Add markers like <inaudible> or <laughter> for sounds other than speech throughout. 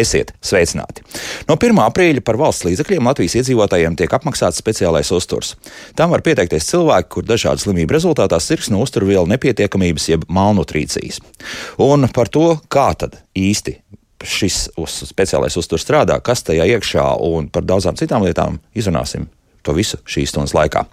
Esiet sveicināti! No 1. aprīļa par valsts līdzekļiem Latvijas iedzīvotājiem tiek apmaksāts speciālais uzturs. Tam var pieteikties cilvēki, kur dažādu slimību rezultātā sirds no uzturvielu nepietiekamības jeb malnutrīcijas. Un par to, kā tad īsti šis uz, speciālais uzturs strādā, kas tajā iekšā un par daudzām citām lietām izrunāsim to visu šīs stundas laikā.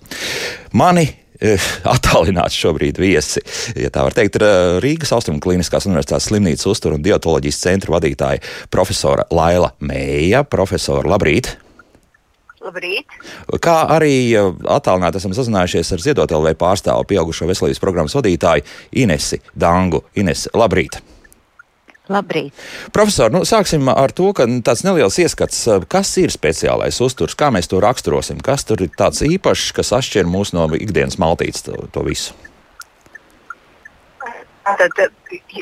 Mani Eh, <laughs> attālināts šobrīd viesi. Ja tā var teikt, ir eh, Rīgas Austrumu Kliniskās Universitātes slimnīcas uztur un dietoloģijas centra vadītāja profesora Laila Mēja. Profesora, labrīt! Labrīt. Kā arī eh, attālināti esam sazinājušies ar Ziedot LV pārstāvu pieaugušo veselības programmas vadītāju Inesi Dangu. Ines, labrīt! Labrīt. Profesor, nu, sāksim ar to, ka tāds neliels ieskats, kas ir speciālais uzturs, kā mēs to raksturosim, kas tur ir tāds īpašs, kas atšķir mūs no ikdienas maltītes to, to visu. Tad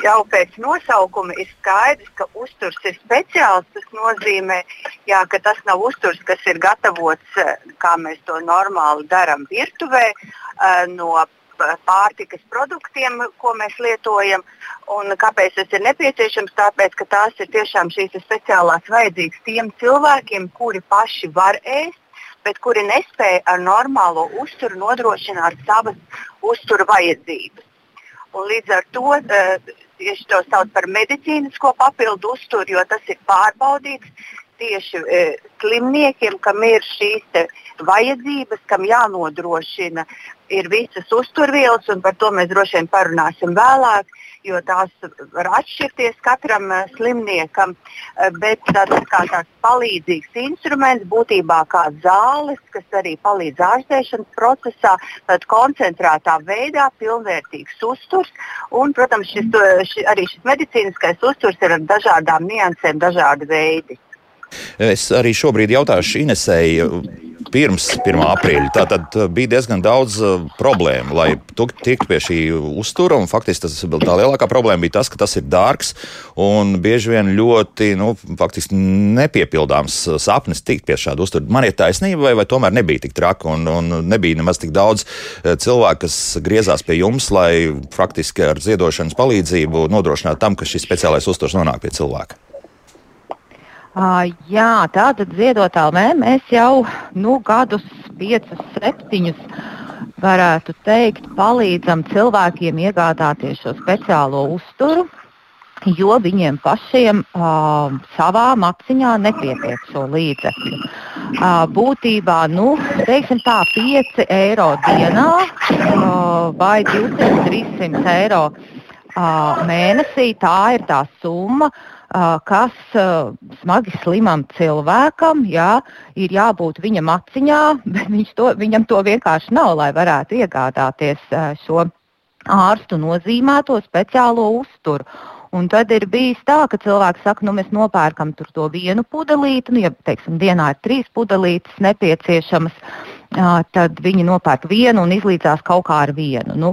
jau pēc nosaukuma ir skaidrs, ka uzturs ir speciāls. Tas nozīmē, jā, ka tas nav uzturs, kas ir gatavots, kā mēs to normāli darām virtuvē, no pārtikas produktiem, ko mēs lietojam. Un kāpēc tas ir nepieciešams? Tāpēc, ka tās ir tiešām šīs speciālās vajadzīgas tiem cilvēkiem, kuri paši var ēst, bet kuri nespēja ar normālo uzturu nodrošināt savas uzturu vajadzības. Un līdz ar to uh, tieši to sauc par medicīnisko papildu uzturu, jo tas ir pārbaudīts tieši e, slimniekiem, kam ir šīs vajadzības, kam jānodrošina ir visas uzturvielas, un par to mēs droši vien parunāsim vēlāk, jo tās var atšķirties katram uh, slimniekam. Uh, bet tas kā tāds palīdzīgs instruments, būtībā kā zāles, kas arī palīdz ārstēšanas procesā, tad koncentrētā veidā pilnvērtīgs uzturs. Un, protams, šis, ši, arī šis medicīniskais uzturs ir ar dažādām niansēm, dažādi veidi. Es arī šobrīd jautāšu Inesēji pirms 1. aprīļa. Tā tad uh, bija diezgan daudz uh, problēmu, lai tiktu pie šī uztura. Faktiski tas, tā lielākā problēma bija tas, ka tas ir dārgs un bieži vien ļoti nu, nepiepildāms uh, sapnis tikt pie šāda uztura. Man ir taisnība, vai, vai tomēr nebija tik traki un, un nebija nemaz tik daudz cilvēku, kas griezās pie jums, lai faktiski ar ziedošanas palīdzību nodrošinātu tam, ka šis speciālais uzturs nonāk pie cilvēka. Uh, jā, tātad ziedot LV mēs jau nu, gadus, piecus, septiņus, varētu teikt, palīdzam cilvēkiem iegādāties šo speciālo uzturu, jo viņiem pašiem uh, savā maciņā nepietiek šo līdzekļu. Uh, būtībā nu, teiksim tā, 5 eiro dienā uh, vai 200-300 eiro uh, mēnesī. Tā ir tā summa. Uh, kas smagi slimam cilvēkam jā, ir jābūt viņa maciņā, <laughs> bet to, viņam to vienkārši nav, lai varētu iegādāties šo ārstu nozīmēto speciālo uzturu. Un tad ir bijis tā, ka cilvēks saka, nu, mēs nopērkam to vienu pudelīti, nu, ja teiksim, dienā ir trīs pudelītes nepieciešamas, tad viņi nopērk vienu un izlīdzās kaut kā ar vienu. Nu,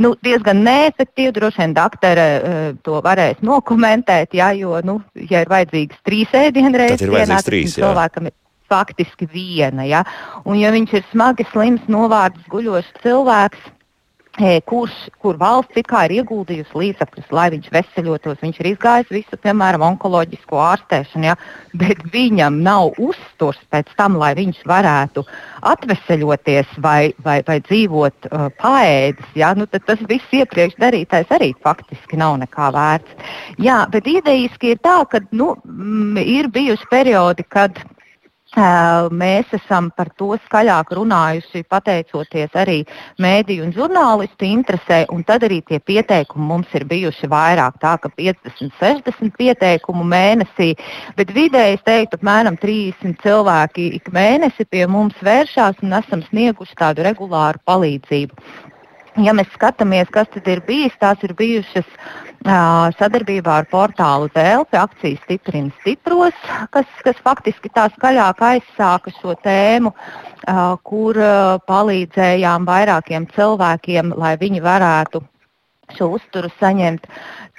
nu, diezgan neefektīvi. Droši vien doktora uh, to varēs nokomentēt, jā, jo, nu, ja ir vajadzīgas trīs ēdienreizes dienā, tad cilvēkam ir faktiski viena. Ja? Un, ja viņš ir smagi slims, novārds, guļošs cilvēks, kurš, kur valsts ir ieguldījusi līdzekļus, lai viņš veseļotos. Viņš ir izgājis visu, piemēram, onkoloģisko ārstēšanu, ja, <laughs> bet viņam nav uzturs pēc tam, lai viņš varētu atveseļoties vai, vai, vai dzīvot uh, paēdis. Ja, nu, tas viss iepriekš darītais arī faktiski nav nekā vērts. Jā, bet idejiski ir tā, ka nu, ir bijuši periodi, kad Mēs esam par to skaļāk runājuši, pateicoties arī mēdīju un žurnālistu interesē, un tad arī tie pieteikumi mums ir bijuši vairāk, tā ka 50, 60 pieteikumu mēnesī, bet vidēji es teiktu, apmēram 30 cilvēki ik mēnesi pie mums vēršās un esam snieguši tādu regulāru palīdzību. Ja mēs skatāmies, kas tad ir bijis, tās ir bijušas uh, sadarbībā ar portālu Dēlpi, akcijas stiprina stipros, kas, kas faktiski tā skaļāk aizsāka šo tēmu, uh, kur uh, palīdzējām vairākiem cilvēkiem, lai viņi varētu šo uzturu saņemt.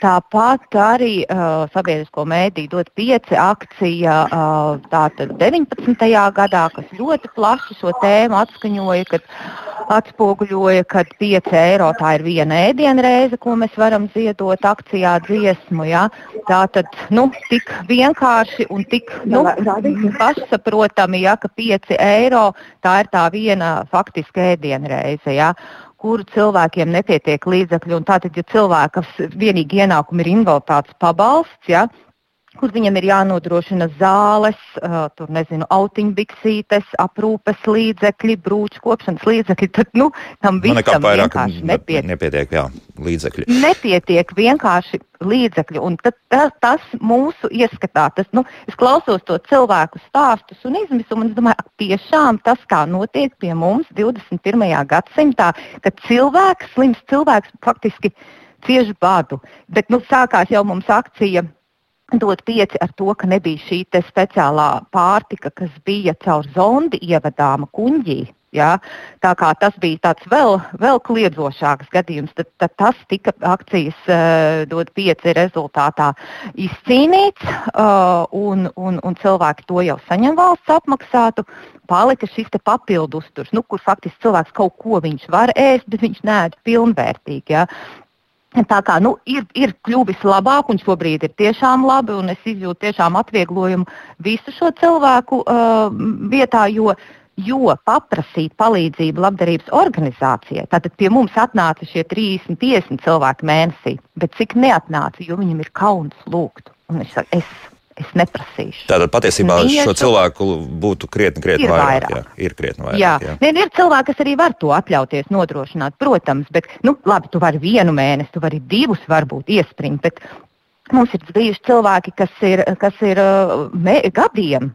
Tāpat arī uh, sabiedrisko mēdīju dot pieci akcija uh, tātad 19. gadā, kas ļoti plaši šo tēmu atskaņoja, kad atspoguļoja, ka 5 eiro tā ir viena ēdienreize, ko mēs varam ziedot akcijā dziesmu. Ja? Tā tad nu, tik vienkārši un tik nu, pašsaprotami, ja, ka 5 eiro tā ir tā viena faktiska ēdienreize. Ja? Kuru cilvēkiem nepietiek līdzekļu. Tātad, ja cilvēkam vienīgi ienākumi ir invaliditātes pabalsts, ja, kur viņam ir jānodrošina zāles, uh, tur nezinu, autiņbiksītes, aprūpes līdzekļi, brūču kopšanas līdzekļi. Tad, nu, tam nu, visam vienkārši nepietiek. nepietiek jā, līdzekļi. Nepietiek vienkārši līdzekļi. Un tad, tas, tas mūsu ieskatā, tas, nu, es klausos to cilvēku stāstus un izmisumu, un es domāju, tiešām tas, kā notiek pie mums 21. gadsimtā, kad cilvēks, slims cilvēks faktiski cieš badu. Bet nu, sākās jau mums akcija dot pieci ar to, ka nebija šī speciālā pārtika, kas bija caur zondi ievadāma kuģī. Ja? Tā kā tas bija tāds vēl, vēl kliedzošāks gadījums, tad, tad tas tika akcijas uh, dot pieci rezultātā izcīnīts, uh, un, un, un cilvēki to jau saņem valsts apmaksātu. Palika šis papildu uzturs, nu, kur faktiski cilvēks kaut ko viņš var ēst, bet viņš nē, pilnvērtīgi. Ja? Tā kā nu, ir, ir kļuvis labāk, un šobrīd ir tiešām labi, un es izjūtu tiešām atvieglojumu visu šo cilvēku uh, vietā, jo, jo paprasīt palīdzību labdarības organizācijai, tad pie mums atnāca šie 30, 50 cilvēki mēnesī, bet cik neatnāca, jo viņam ir kauns lūgt. Un es, es es neprasīšu. Tātad patiesībā Niešu. šo cilvēku būtu krietni, krietni ir vairāk. vairāk. Jā, ir krietni vairāk. Jā. Jā. Ir, ir cilvēki, kas arī var to atļauties nodrošināt, protams, bet, nu, labi, tu vari vienu mēnesi, tu vari divus varbūt bet mums ir bijuši cilvēki, kas ir, kas ir uh, mē, gadiem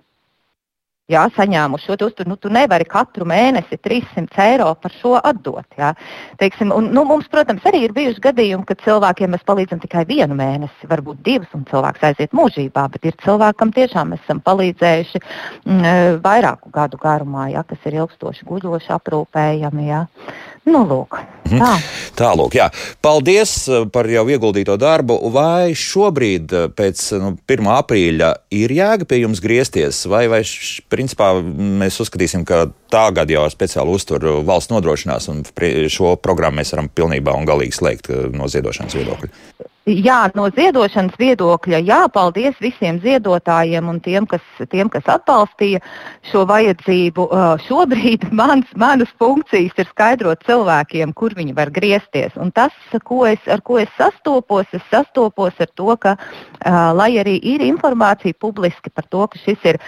jā, saņēmuši šo uzturu. Nu, tu nevari katru mēnesi 300 eiro par šo atdot. Jā. Teiksim, un, nu, mums, protams, arī ir bijuši gadījumi, kad cilvēkiem mēs palīdzam tikai vienu mēnesi, varbūt divus, un cilvēks aiziet mūžībā. Bet ir cilvēkam tiešām mēs esam palīdzējuši m, mm, e, vairāku gadu garumā, jā, kas ir ilgstoši guļoši, aprūpējami. Jā. Nu, lūk, mhm. tā. Tālūk, jā. Paldies uh, par jau ieguldīto darbu. Vai šobrīd, uh, pēc nu, 1. aprīļa, ir jēga pie jums griezties, vai, vai š, principā mēs uzskatīsim, ka tagad jau speciāli uzturu valsts nodrošinās un šo programmu mēs varam pilnībā un galīgi slēgt no ziedošanas viedokļa? Jā, no ziedošanas viedokļa, jā, paldies visiem ziedotājiem un tiem, kas, tiem, kas atbalstīja šo vajadzību. Šobrīd <laughs> mans, manas funkcijas ir skaidrot cilvēkiem, kur viņi var griezties. Un tas, ko es, ar ko es sastopos, es sastopos ar to, ka, lai arī ir informācija publiski par to, ka šis ir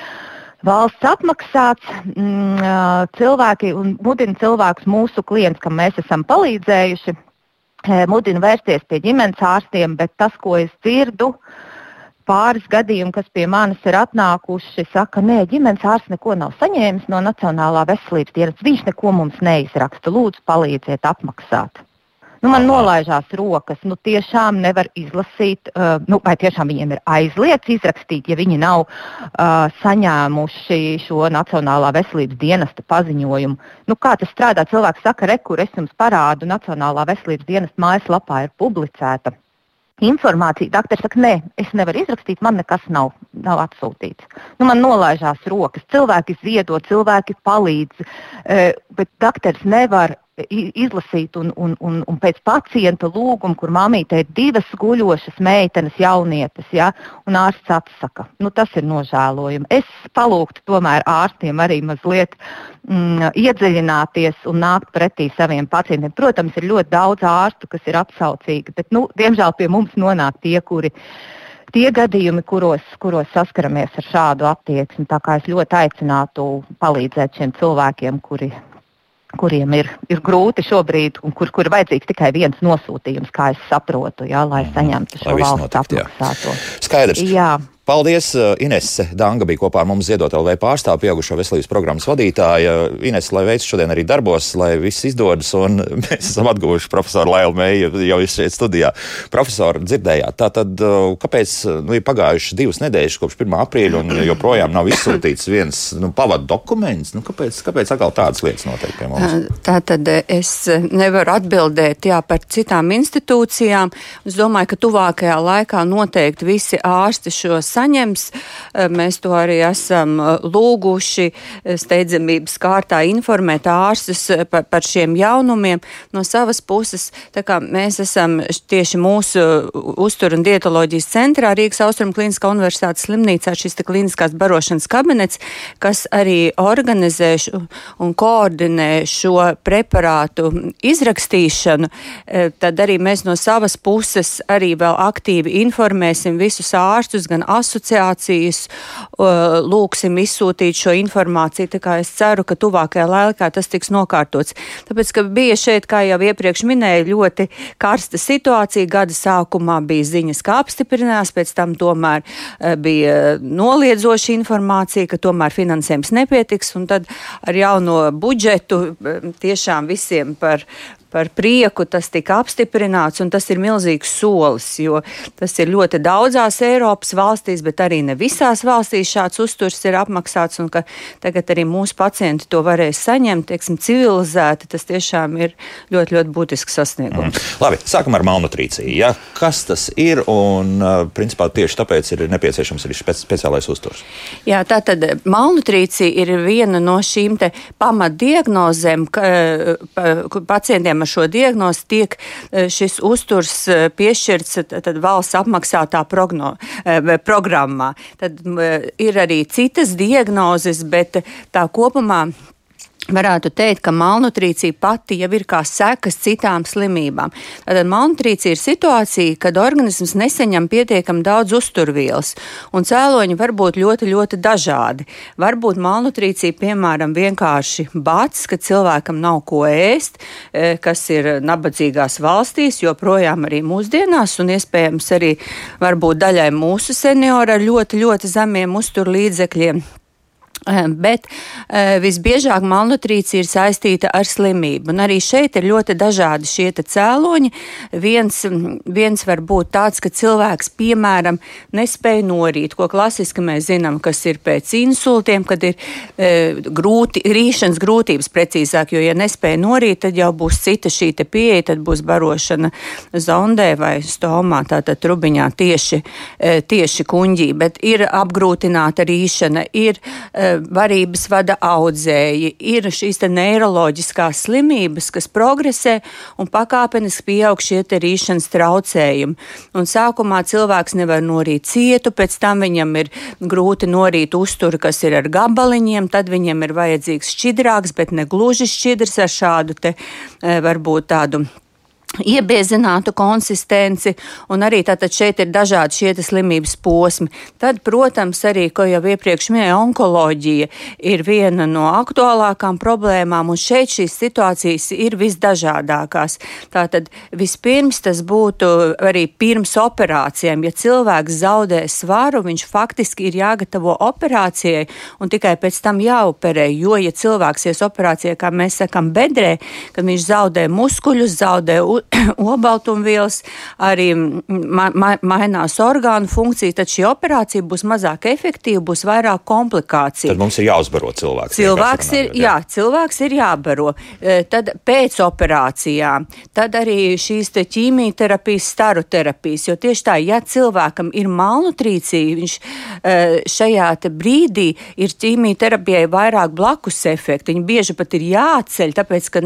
valsts apmaksāts mm, cilvēki un mudina cilvēkus, mūsu klients, kam mēs esam palīdzējuši, mudinu vērsties pie ģimenes ārstiem, bet tas, ko es dzirdu, pāris gadījumi, kas pie manis ir atnākuši, saka, nē, ģimenes ārsts neko nav saņēmis no Nacionālā veselības dienas. Viņš neko mums neizraksta. Lūdzu, palīdziet apmaksāt. Nu, man nolaižās rokas. Nu, tiešām nevar izlasīt, uh, nu, vai tiešām viņiem ir aizliegts izrakstīt, ja viņi nav uh, saņēmuši šo Nacionālā veselības dienesta paziņojumu. Nu, kā tas strādā? Cilvēks saka, rekur, es jums parādu, Nacionālā veselības dienesta mājaslapā ir publicēta informācija. Dakteris saka, nē, es nevaru izrakstīt, man nekas nav, nav atsūtīts. Nu, man nolaižās rokas, cilvēki ziedo, cilvēki palīdz, uh, bet dakteris nevar izlasīt, un, un, un, un pēc pacienta lūguma, kur mamīte ir divas guļošas meitenes, jaunietes, ja, un ārsts atsaka. Nu, tas ir nožēlojami. Es palūgtu tomēr ārstiem arī mazliet mm, iedziļināties un nākt pretī saviem pacientiem. Protams, ir ļoti daudz ārstu, kas ir atsaucīgi, bet, nu, diemžēl, pie mums nonāk tie, kuri tie gadījumi, kuros, kuros saskaramies ar šādu attieksmi. Tā kā es ļoti aicinātu palīdzēt šiem cilvēkiem, kuri kuriem ir, ir grūti šobrīd, un kur, kur ir vajadzīgs tikai viens nosūtījums, kā es saprotu, jā, lai mhm. saņemtu šo lai valsts apmaksāto. Skaidrs. Jā. Paldies! Inese Danga bija kopā ar mums ziedot LV pārstāvu pieaugušo veselības programmas vadītāja. Ines, lai veids šodien arī darbos, lai viss izdodas, un <laughs> mēs esam atguvuši profesoru Lailu Mēju jau šeit studijā. Profesori, dzirdējāt, tātad kāpēc nu, ir pagājušas divas nedēļas kopš 1. aprīļa un joprojām nav izsūtīts viens nu, pavadu dokuments? Nu, kāpēc, kāpēc atkal tādas lietas notiek pie mums? Tā tad es nevaru atbildēt jā, par citām institūcijām. Es domāju, ka tuvākajā laikā noteikti visi ārsti šo saņems. Eh, mēs to arī esam eh, lūguši eh, steidzamības kārtā informēt ārstus par, par šiem jaunumiem no savas puses. Tā kā mēs esam tieši mūsu uztur un dietoloģijas centrā Rīgas Austrum Kliniskā universitātes slimnīcā šis te kliniskās barošanas kabinets, kas arī organizē un koordinē šo preparātu izrakstīšanu, tad arī mēs no savas puses arī vēl aktīvi informēsim visus ārstus, gan asociācijas, lūksim izsūtīt šo informāciju. Tā kā es ceru, ka tuvākajā laikā tas tiks nokārtots. Tāpēc, ka bija šeit, kā jau iepriekš minēju, ļoti karsta situācija. Gada sākumā bija ziņas, kā apstiprinās, pēc tam tomēr e, bija noliedzoša informācija, ka tomēr finansējums nepietiks, un tad ar jauno budžetu e, tiešām visiem par, par prieku tas tika apstiprināts, un tas ir milzīgs solis, jo tas ir ļoti daudzās Eiropas valstīs, bet arī ne visās valstīs šāds uzturs ir apmaksāts, un ka tagad arī mūsu pacienti to varēs saņemt, teiksim, civilizēti, tas tiešām ir ļoti, ļoti būtisks sasniegums. Mm. Labi, sākam ar malnutrīciju. Ja? Kas tas ir, un principā tieši tāpēc ir nepieciešams arī speci speciālais uzturs? Jā, tā tad malnutrīcija ir viena no šīm pamatdiagnozēm, ka pacientiem ar šo diagnozi tiek eh, šis uzturs eh, piešķirts tad valsts apmaksātā progno, eh, programmā. Tad ir arī citas diagnozes, bet tā kopumā varētu teikt, ka malnutrīcija pati jau ir kā sekas citām slimībām. Tātad malnutrīcija ir situācija, kad organisms nesaņem pietiekami daudz uzturvielas, un cēloņi var būt ļoti, ļoti dažādi. Varbūt malnutrīcija, piemēram, vienkārši bats, ka cilvēkam nav ko ēst, e, kas ir nabadzīgās valstīs, joprojām arī mūsdienās, un iespējams arī varbūt daļai mūsu seniori ar ļoti, ļoti zemiem uzturlīdzekļiem. Bet uh, visbiežāk malnutrīcija ir saistīta ar slimību. Un arī šeit ir ļoti dažādi šie cēloņi. Viens, viens var būt tāds, ka cilvēks, piemēram, nespēja norīt, ko klasiski mēs zinām, kas ir pēc insultiem, kad ir uh, grūti, rīšanas grūtības precīzāk, jo, ja nespēja norīt, tad jau būs cita šī pieeja, tad būs barošana zondē vai stomā, tātad trubiņā tieši, uh, tieši kuņģī. Bet ir apgrūtināta rīšana, ir uh, varības vada audzēji, ir šīs neiroloģiskās slimības, kas progresē un pakāpeniski pieaug šie rīšanas traucējumi. Un sākumā cilvēks nevar norīt cietu, pēc tam viņam ir grūti norīt uzturu, kas ir ar gabaliņiem, tad viņam ir vajadzīgs šķidrāks, bet ne gluži šķidrs ar šādu te eh, varbūt tādu iebiezinātu konsistenci, un arī tātad šeit ir dažādi šie slimības posmi. Tad, protams, arī, ko jau iepriekš minēju, onkoloģija ir viena no aktuālākām problēmām, un šeit šīs situācijas ir visdažādākās. Tātad vispirms tas būtu arī pirms operācijām. Ja cilvēks zaudē svaru, viņš faktiski ir jāgatavo operācijai un tikai pēc tam jāoperē, jo, ja cilvēks ies operācijai, kā mēs sakam, bedrē, kad viņš zaudē muskuļus, zaudē <coughs> obaltumvielas, arī ma ma mainās orgānu funkcija, tad šī operācija būs mazāk efektīva, būs vairāk komplikāciju. Tad mums ir jāuzbaro cilvēks. Cilvēks ir, jā. cilvēks ir jābaro. E, tad pēc operācijām, tad arī šīs ķīmijterapijas, staru terapijas, jo tieši tā, ja cilvēkam ir malnutrīcija, viņš e, šajā brīdī ir ķīmijterapijai vairāk blakus efekti. Viņi bieži pat ir jāceļ, tāpēc, ka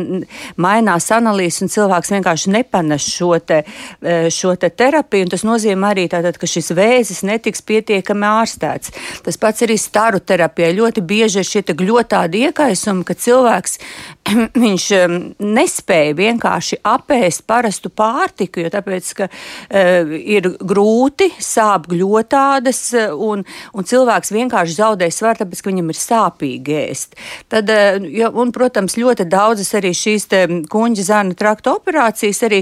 mainās analīzes un cilvēks vienkārši nepatīk nepanes šo, te, e, šo te terapiju. Tas nozīmē arī, tātad, ka šis vēzis netiks pietiekami ārstēts. Tas pats arī staru terapijā. Ļoti bieži ir šie gļotādi iekaisumi, ka cilvēks <clears throat> viņš nespēja vienkārši apēst parastu pārtiku, jo tāpēc, ka uh, ir grūti, sāp gļotādas, uh, un, un cilvēks vienkārši zaudē svaru, tāpēc, ka viņam ir sāpīgi ēst. Tad, uh, ja, un, protams, ļoti daudzas arī šīs kuņģa zārna trakta operācijas gadījis arī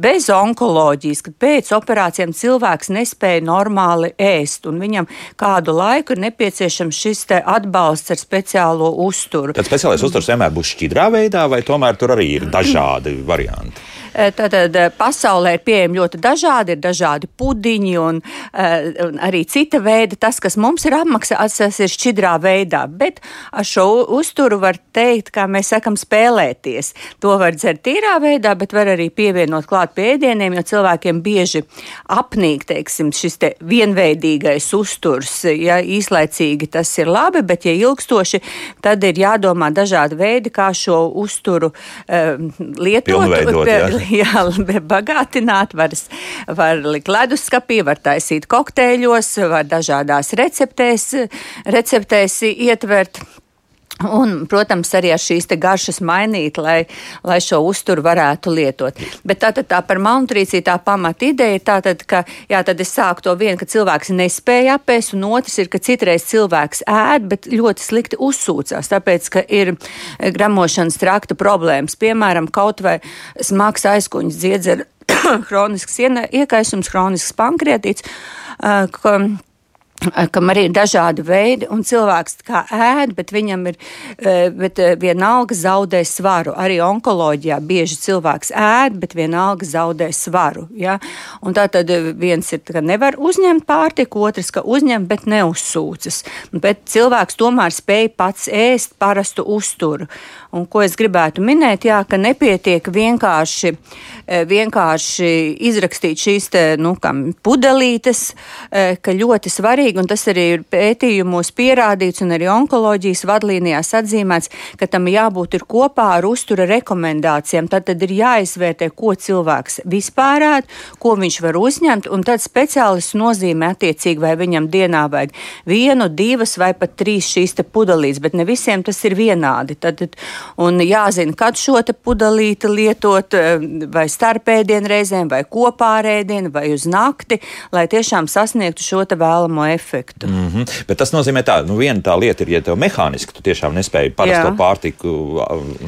bez onkoloģijas, kad pēc operācijām cilvēks nespēja normāli ēst, un viņam kādu laiku ir nepieciešams šis atbalsts ar speciālo uzturu. Tad speciālais uzturs vienmēr būs šķidrā veidā, vai tomēr tur arī ir dažādi varianti? Tātad eh, pasaulē ir pieejami ļoti dažādi, ir dažādi pudiņi un, eh, un arī cita veida. Tas, kas mums ir apmaksāts, ir šķidrā veidā, bet ar šo uzturu var teikt, kā mēs sakam, spēlēties. To var dzert tīrā veidā, bet var arī pievienot klāt pie ēdieniem, jo cilvēkiem bieži apnīk, teiksim, šis te vienveidīgais uzturs. Ja īslaicīgi tas ir labi, bet ja ilgstoši, tad ir jādomā dažādi veidi, kā šo uzturu um, lietot. Pilnveidot, jā. <laughs> jā, bagātināt, var, var likt leduskapī, var taisīt kokteļos, var dažādās receptēs, receptēs ietvert. Un, protams, arī ar šīs garšas mainīt, lai, lai šo uzturu varētu lietot. Bet tātad tā par malnutrīciju tā pamata ideja ir tātad, ka, jā, tad es sāku to vienu, ka cilvēks nespēja apēst, un otrs ir, ka citreiz cilvēks ēd, bet ļoti slikti uzsūcās, tāpēc, ka ir gramošanas trakta problēmas. Piemēram, kaut vai smags aizkuņas dziedz ar <coughs> <coughs> hronisks iekaisums, hronisks pankreatīts, ka kam arī ir dažādi veidi, un cilvēks kā ēd, bet viņam ir, bet vienalga zaudē svaru. Arī onkoloģijā bieži cilvēks ēd, bet vienalga zaudē svaru. Ja? Un tā tad viens ir, ka nevar uzņemt pārtiku, otrs, ka uzņem, bet neuzsūcas. Bet cilvēks tomēr spēj pats ēst parastu uzturu. Un ko es gribētu minēt, jā, ka nepietiek vienkārši, vienkārši izrakstīt šīs te, nu, pudelītes, ka ļoti svarīgi un tas arī ir pētījumos pierādīts, un arī onkoloģijas vadlīnijās atzīmēts, ka tam jābūt ir kopā ar uztura rekomendācijām. Tad, tad ir jāizvērtē, ko cilvēks vispār ēd, ko viņš var uzņemt, un tad speciālists nozīmē attiecīgi, vai viņam dienā vajag vienu, divas vai pat trīs šīs pudelītes, bet ne visiem tas ir vienādi. Tad, un jāzina, kad šo pudelīti lietot, eh, vai starpēdienu reizēm, vai kopā ar ēdienu, vai uz nakti, lai tiešām sasniegtu šo vēlamo efektu. Mm -hmm. Bet tas nozīmē, ka nu, viena tā lieta ir, ja tev mehāniski tu tiešām nespēji parasto Jā. pārtiku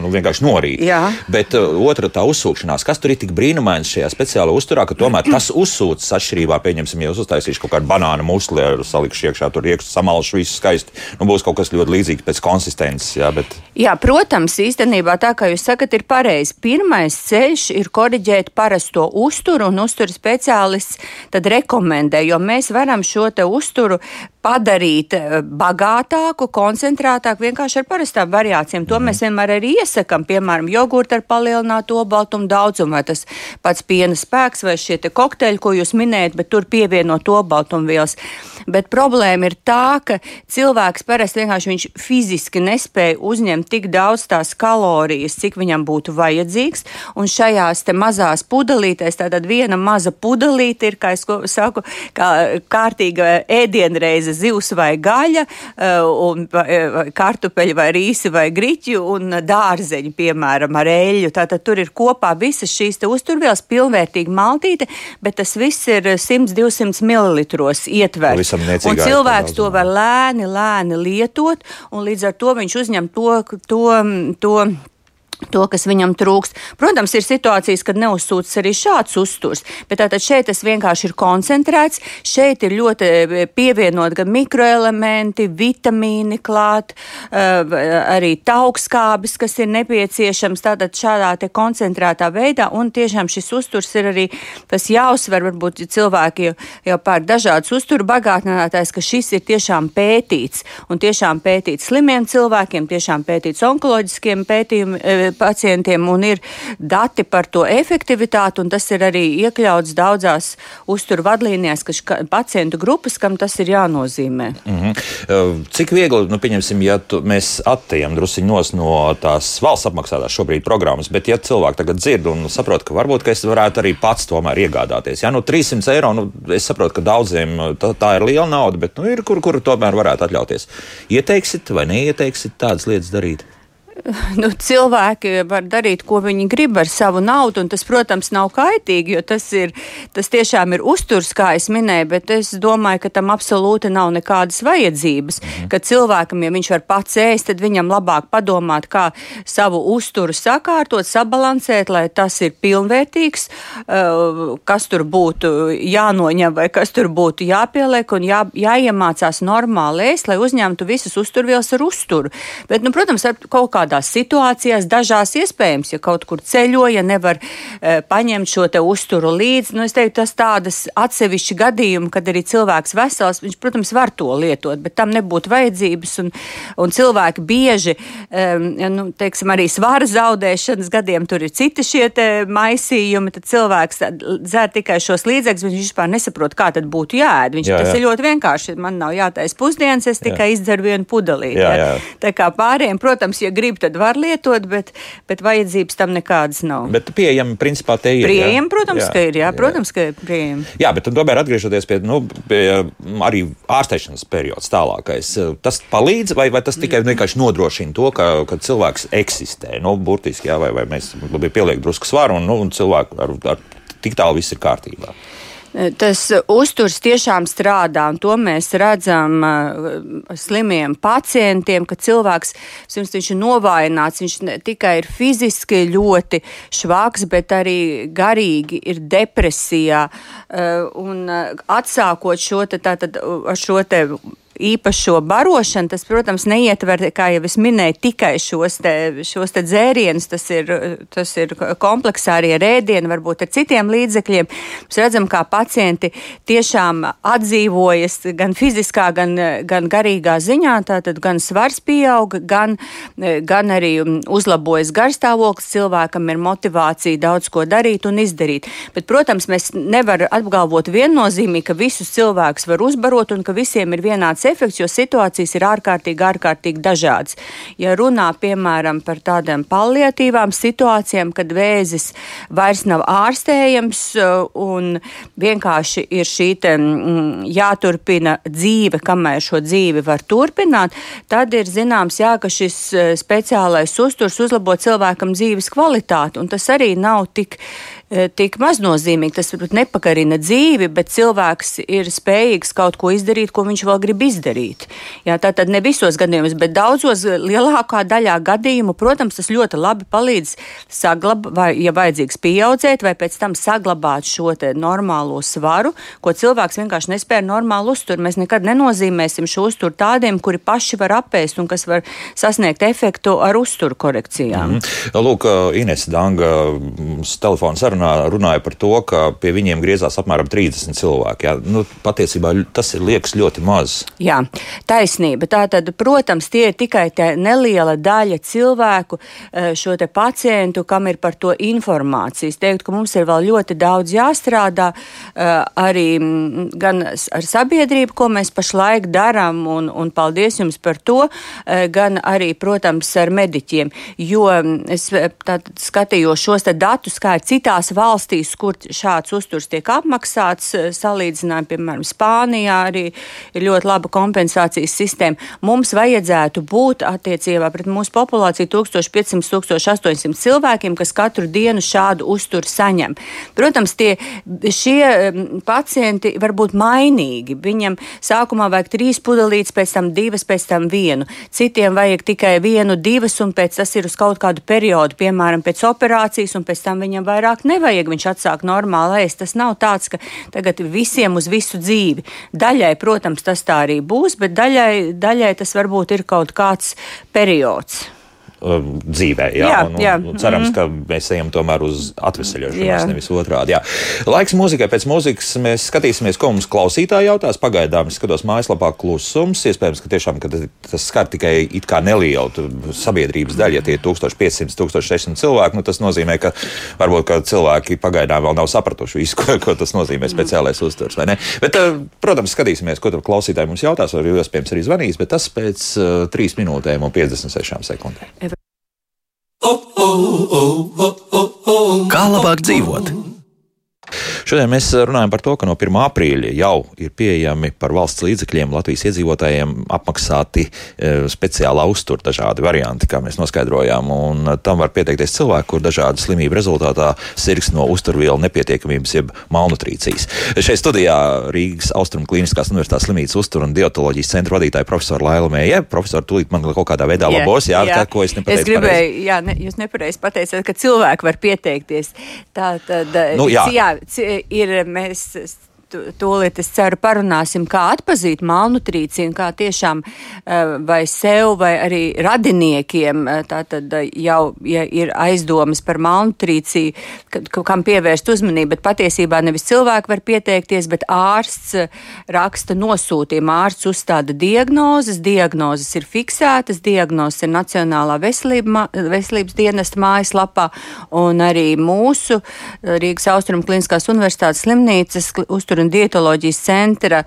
nu, vienkārši norīt. Jā. Bet uh, otra tā uzsūkšanās, kas tur ir tik brīnumains šajā speciālajā uzturā, ka tomēr tas uzsūcas atšķirībā, pieņemsim, ja uztaisīšu kaut kādu banānu musli salikšu iekšā, tur iekšā samalšu visu skaisti. Nu, būs kaut kas ļoti līdzīgs pēc konsistences. Jā, bet... jā, protams, īstenībā tā kā jūs sakat, ir pareizi. Pirmais ceļš ir koriģēt parasto uzturu, un uzturu speciālists tad rekomendē, jo mēs varam šo te uzturu padarīt eh, bagātāku, koncentrētāku vienkārši ar parastām variācijām. To mm. mēs vienmēr arī iesakām, piemēram, jogurtu ar palielinātu obaltumu daudzumu, vai tas pats piena spēks, vai šie kokteļi, ko jūs minējat, bet tur pievienot obaltumvielas. Bet problēma ir tā, ka cilvēks parasti vienkārši viņš fiziski nespēja uzņemt tik daudz tās kalorijas, cik viņam būtu vajadzīgs. Un šajās mazās pudelītēs, tātad viena maza pudelīte ir, kā es saku, kā kārtīga ēdienreize zivs vai gaļa, eh, un eh, kartupeļi vai rīsi vai griķi un dārzeņi, piemēram, ar eļļu. Tātad tur ir kopā visas šīs uzturvielas pilnvērtīgi maltīte, bet tas viss ir 100-200 ml ietverts. Un cilvēks to var lēni, lēni lietot, un līdz ar to viņš uzņem to, to, to to, kas viņam trūkst. Protams, ir situācijas, kad neuzsūcas arī šāds uzturs, bet tātad šeit tas vienkārši ir koncentrēts. Šeit ir ļoti e, pievienot gan mikroelementi, vitamīni klāt, e, arī taukskābis, kas ir nepieciešams tātad šādā te koncentrētā veidā, un tiešām šis uzturs ir arī, tas jāuzsver, varbūt cilvēki jau, jau pār dažādas uzturu bagātinātājs, ka šis ir tiešām pētīts, un tiešām pētīts slimiem cilvēkiem, tiešām pētīts onkoloģiskiem pētījumiem e, pacientiem, un ir dati par to efektivitāti, un tas ir arī iekļauts daudzās uzturu vadlīnijās, ka pacientu grupas, kam tas ir jānozīmē. Mm -hmm. Cik viegli, nu, pieņemsim, ja tu, mēs attējam drusiņos no tās valsts apmaksātās šobrīd programmas, bet ja cilvēki tagad dzird un saprot, ka varbūt ka es varētu arī pats tomēr iegādāties, ja nu 300 eiro, nu, es saprotu, ka daudziem tā, tā ir liela nauda, bet nu, ir kur, kur tomēr varētu atļauties. Ieteiksit vai neieteiksit tādas lietas darīt? <laughs> nu, cilvēki var darīt, ko viņi grib ar savu naudu, un tas, protams, nav kaitīgi, jo tas, ir, tas tiešām ir uzturs, kā es minēju, bet es domāju, ka tam absolūti nav nekādas vajadzības. Mhm. Ka cilvēkam, ja viņš var pats ēst, tad viņam labāk padomāt, kā savu uzturu sakārtot, sabalansēt, lai tas ir pilnvērtīgs, uh, kas tur būtu jānoņem vai kas tur būtu jāpieliek un jā, jāiemācās normāli ēst, lai uzņemtu visas uzturvielas ar uzturu. Bet, nu, protams, ar kaut kādās situācijās, dažās iespējams, ja kaut kur ceļo, ja nevar e, paņemt šo uzturu līdzi. Nu, es teiktu, tas tādas atsevišķi gadījumi, kad arī cilvēks vesels, viņš, protams, var to lietot, bet tam nebūtu vajadzības. Un, un cilvēki bieži, e, nu, teiksim, arī svara zaudēšanas gadiem, tur ir citi šie maisījumi, tad cilvēks dzer tikai šos līdzekļus, viņš vispār nesaprot, kā tad būtu jāēd. Viņš, jā, jā. Tas ir ļoti vienkārši. Man nav jātaisa pusdienas, es tikai jā. izdzeru vienu pudelīti. Jā, jā. Tā kā pārējiem, protams, ja grib, tad var lietot, bet, bet vajadzības tam nekādas nav. Bet pieejami, principā, te ir. Pieejami, protams, jā, ka ir. Jā, jā. protams, ka ir pieejami. Jā, bet tomēr atgriežoties pie, nu, pie arī ārsteišanas periods tālākais, tas palīdz vai, vai tas tikai vienkārši nodrošina to, ka, ka cilvēks eksistē? Nu, burtiski, jā, vai, vai mēs pieliekam drusku svaru un, nu, un cilvēku ar, ar tik tālu viss ir kārtībā. Tas uzturs tiešām strādā, un to mēs redzam uh, slimiem pacientiem, ka cilvēks pirms viņš ir novājināts, viņš ne tikai ir fiziski ļoti švaks, bet arī garīgi ir depresijā. Uh, un uh, atsākot šo te, tātad, šo te īpašo barošanu, tas, protams, neietver, kā jau es minēju, tikai šos, te, šos te dzērienus. Tas ir, tas ir kompleksā arī ar ēdienu, varbūt ar citiem līdzekļiem. Mēs redzam, kā pacienti tiešām atdzīvojas gan fiziskā, gan, gan garīgā ziņā. Tātad gan svars pieaug, gan, gan arī uzlabojas garstāvoklis. Cilvēkam ir motivācija daudz ko darīt un izdarīt. Bet, protams, mēs nevaram apgalvot viennozīmīgi, ka visus cilvēkus var uzbarot un ka visiem ir vienāds efekts, jo situācijas ir ārkārtīgi, ārkārtīgi dažādas. Ja runā, piemēram, par tādām paliatīvām situācijām, kad vēzis vairs nav ārstējams uh, un vienkārši ir šī te, mm, jāturpina dzīve, kamēr šo dzīvi var turpināt, tad ir zināms, jā, ka šis uh, speciālais uzturs uzlabo cilvēkam dzīves kvalitāti, un tas arī nav tik tik maznozīmīgi. Tas varbūt nepakarina dzīvi, bet cilvēks ir spējīgs kaut ko izdarīt, ko viņš vēl grib izdarīt. Jā, tā tad ne visos gadījumos, bet daudzos lielākā daļā gadījumu, protams, tas ļoti labi palīdz saglabāt, vai, ja vajadzīgs, pieaudzēt, vai pēc tam saglabāt šo normālo svaru, ko cilvēks vienkārši nespēja normāli uzturēt. Mēs nekad nenozīmēsim šo uzturu tādiem, kuri paši var apēst un kas var sasniegt efektu ar uzturu korekcijām. Mm -hmm. Lūk, Ines Danga, telefona saruna runā, runāja par to, ka pie viņiem griezās apmēram 30 cilvēki. Jā. Nu, patiesībā tas ir liekas ļoti maz. Jā, taisnība. Tātad, protams, tie ir tikai neliela daļa cilvēku, eh, šo pacientu, kam ir par to informācija. Es teiktu, ka mums ir vēl ļoti daudz jāstrādā eh, arī gan ar sabiedrību, ko mēs pašlaik darām, un, un paldies jums par to, eh, gan arī, protams, ar mediķiem. Jo es skatījos šos datus, kā ir citās valstīs, kur šāds uzturs tiek apmaksāts, eh, salīdzinājumi, piemēram, Spānijā arī ir ļoti laba kompensācijas sistēma. Mums vajadzētu būt attiecībā pret mūsu populāciju 1500-1800 cilvēkiem, kas katru dienu šādu uzturu saņem. Protams, tie, šie pacienti var būt mainīgi. Viņam sākumā vajag trīs pudelītes, pēc tam divas, pēc tam vienu. Citiem vajag tikai vienu, divas, un pēc tas ir uz kaut kādu periodu, piemēram, pēc operācijas, un pēc tam viņam vairāk nevajag nevajag, viņš atsāk normāli ēst. Tas nav tāds, ka tagad visiem uz visu dzīvi. Daļai, protams, tas tā arī būs, bet daļai, daļai tas varbūt ir kaut kāds periods. Um, dzīvē. Jā, jā, un, jā. Un cerams, mm. ka mēs ejam tomēr uz atvesaļošanos, nevis otrādi. Jā. Laiks mūzikai. Pēc mūzikas mēs skatīsimies, ko mums klausītāji jautās. Pagaidām es skatos mājaslapā klusums. Iespējams, ka tiešām ka tas skar tikai nelielu sabiedrības daļu. Ja tie ir 1500, 1600 cilvēki, nu, tas nozīmē, ka varbūt ka cilvēki pagaidām vēl nav sapratuši visu, <laughs> ko, ko tas nozīmē speciālais uzturs. Bet, uh, protams, skatīsimies, ko tur klausītāji mums jautās, vai iespējams arī zvanīs, bet tas pēc uh, 3 minūtēm un 56 sekundēm. Kā labāk dzīvot? Šodien mēs runājam par to, ka no 1. aprīļa jau ir pieejami par valsts līdzekļiem Latvijas iedzīvotājiem apmaksāti e, speciālā uztura dažādi varianti, kā mēs noskaidrojām. Un tam var pieteikties cilvēki, kur dažādu slimību rezultātā sirgs no uzturvielu nepietiekamības, jeb malnutrīcijas. Šeit studijā Rīgas Austrum Kliniskās Universitātes slimības uztura un dietoloģijas centra vadītāja profesora Laila Mēja. Profesor, tūlīt man kaut kādā veidā jā, labos, jā, jā. Tā, ko es nepateicu. Es gribēju, pareizi. jā, ne, jūs nepareizi pateicāt, ka cilvēki var pieteikties. Tā tad, nu, jā. jā, ir mēs tūlīt es ceru parunāsim, kā atpazīt malnutrīciju, kā tiešām eh, vai sev vai arī radiniekiem eh, tātad eh, jau ja ir aizdomas par malnutrīciju, kam pievērst uzmanību, bet patiesībā nevis cilvēki var pieteikties, bet ārsts raksta nosūtījumu. Ārsts uzstāda diagnozes, diagnozes ir fiksētas, diagnozes ir Nacionālā veselība, veselības dienesta mājaslapā un arī mūsu Rīgas Austrum Kliniskās universitātes slimnīcas uztur un dietoloģijas centra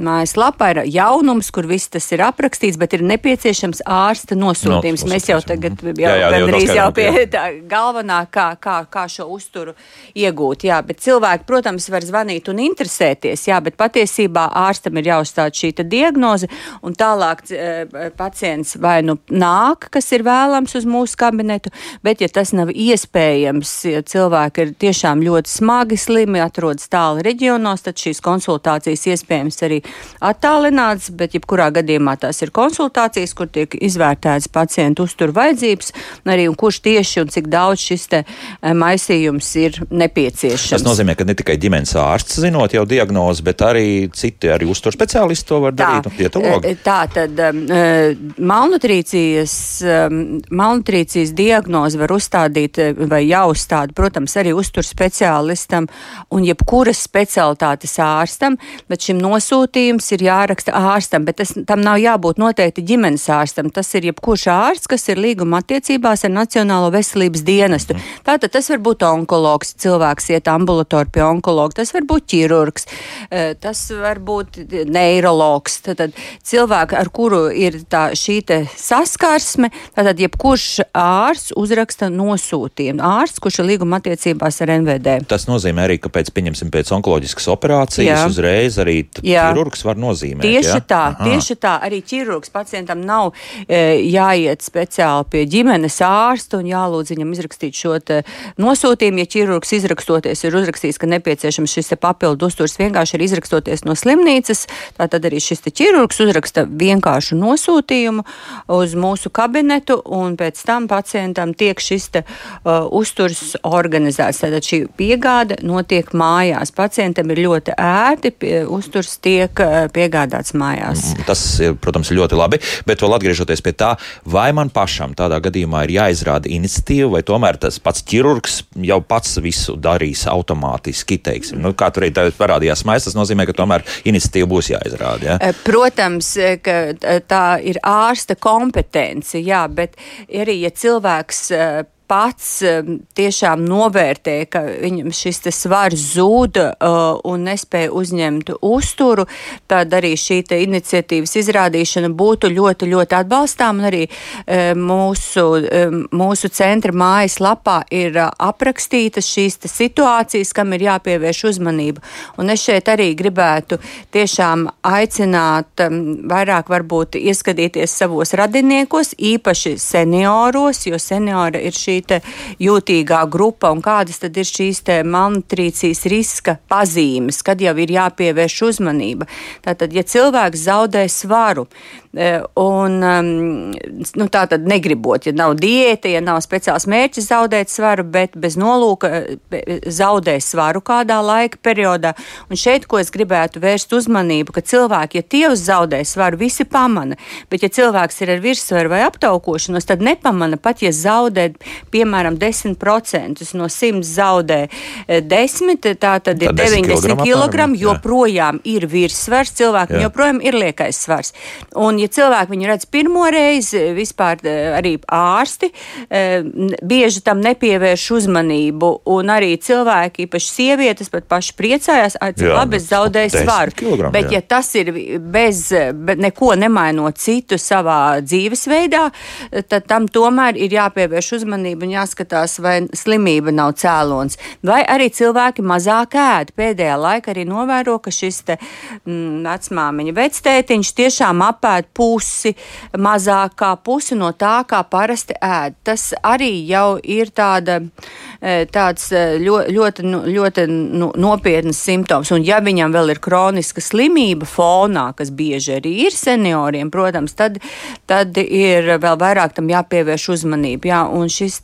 mājaslapā ir jaunums, kur viss tas ir aprakstīts, bet ir nepieciešams ārsta nosūtījums. No, Mēs jau tagad jau, jā, jā, gandrīz jau pie tā galvenā, kā, kā, kā šo uzturu iegūt. Jā, bet cilvēki, protams, var zvanīt un interesēties, jā, bet patiesībā ārstam ir jāuzstāda šī diagnoze, un tālāk e, pacients vai nu nāk, kas ir vēlams uz mūsu kabinetu, bet ja tas nav iespējams, ja cilvēki ir tiešām ļoti smagi slimi, atrodas tālu reģionos, tad šīs konsultācijas iespējams arī attālināts, bet jebkurā gadījumā tās ir konsultācijas, kur tiek izvērtētas pacientu uztur vajadzības, arī un kurš tieši un cik daudz šis te eh, maisījums ir nepieciešams. Tas nozīmē, ka ne tikai ģimenes ārsts zinot jau diagnozi, bet arī citi arī uztur speciālisti to var darīt tā, un dietologi. Eh, tā tad um, malnutrīcijas, um, malnutrīcijas diagnozi var uzstādīt vai jāuzstāda, protams, arī uztur speciālistam un jebkuras specialitātes ārstam, bet šim nosūtījums ir jāraksta ārstam, bet tas, tam nav jābūt noteikti ģimenes ārstam. Tas ir jebkurš ārsts, kas ir līguma attiecībās ar Nacionālo veselības dienestu. Mm. Tātad tas var būt onkologs, cilvēks iet ambulatori pie onkologa, tas var būt ķirurgs, eh, tas var būt neirologs, tātad cilvēki, ar kuru ir tā šī saskarsme, tātad jebkurš ārsts uzraksta nosūtījumu. Ārsts, kurš ir līguma attiecībās ar NVD. Tas nozīmē arī, ka pēc, pieņemsim, pēc onkoloģiskas operācijas jā. uzreiz arī ķirurgs var nozīmēt. Tieši jā? tā, Aha. tieši tā. Arī ķirurgs pacientam nav e, jāiet speciāli pie ģimenes ārsta un jālūdz viņam izrakstīt šo nosūtījumu. Ja ķirurgs izrakstoties ir uzrakstījis, ka nepieciešams šis papildu uzturs vienkārši ir izrakstoties no slimnīcas, tad arī šis ķirurgs uzraksta vienkāršu nosūtījumu uz mūsu kabinetu un pēc tam pacientam tiek šis te, uh, uzturs organizēts. Tātad šī piegāde notiek mājās. Pacientam ir ļoti ērti, pie, uzturs tiek eh, piegādāts mājās. Mm, tas, protams, ir ļoti labi, bet vēl atgriežoties pie tā, vai man pašam tādā gadījumā ir jāizrāda iniciatīva, vai tomēr tas pats ķirurgs jau pats visu darīs automātiski, teiksim. Nu, kā tur arī parādījās mājas, tas nozīmē, ka tomēr iniciatīva būs jāizrāda. Ja? Eh, protams, eh, ka tā ir ārsta kompetence, jā, bet arī, ja cilvēks pats tiešām novērtē, ka viņam šis svars zūd uh, un nespēja uzņemt uzturu, tad arī šī iniciatīvas izrādīšana būtu ļoti, ļoti atbalstām. Un arī mūsu, mūsu centra mājaslapā ir uh, aprakstītas šīs situācijas, kam ir jāpievērš uzmanība. Un es šeit arī gribētu tiešām aicināt vairāk varbūt ieskatīties savos radiniekos, īpaši senioros, jo seniori ir šī jūtīgā grupa un kādas tad ir šīs malnutrīcijas riska pazīmes, kad jau ir jāpievērš uzmanība. Tātad, ja cilvēks zaudē svaru, E, un, um, nu, tā tad negribot, ja nav diēta, ja nav speciāls mērķis zaudēt svaru, bet bez nolūka zaudē svaru kādā laika periodā. Un šeit, ko es gribētu vērst uzmanību, ka cilvēki, ja tie uz zaudē svaru, visi pamana, bet ja cilvēks ir ar virsvaru vai aptaukošanos, tad nepamana pat, ja zaudē, piemēram, 10% no 100 zaudē 10, e, tā tad ir 90 kg, joprojām ir virsvars, cilvēkam joprojām ir liekais svars. Un, ja cilvēki viņu redz pirmo reizi, vispār eh, arī ārsti eh, bieži tam nepievērš uzmanību, un arī cilvēki, īpaši sievietes, pat paši priecājās, cik labi es zaudēju svaru. Bet, jā. ja tas ir bez neko nemainot citu savā dzīvesveidā, tad tam tomēr ir jāpievērš uzmanība slimību un jāskatās, vai slimība nav cēlons. Vai arī cilvēki mazāk ēd. Pēdējā laikā arī novēro, ka šis te mm, vecmāmiņa vectētiņš tiešām apēd pusi, mazāk kā pusi no tā, kā parasti ēd. Tas arī jau ir tāda, e, tāds ļoti, ļoti, nu, ļoti nu, nopietnas simptoms. Un ja viņam vēl ir kroniska slimība fonā, kas bieži arī ir senioriem, protams, tad, tad ir vēl vairāk tam jāpievērš uzmanība. Jā, un šis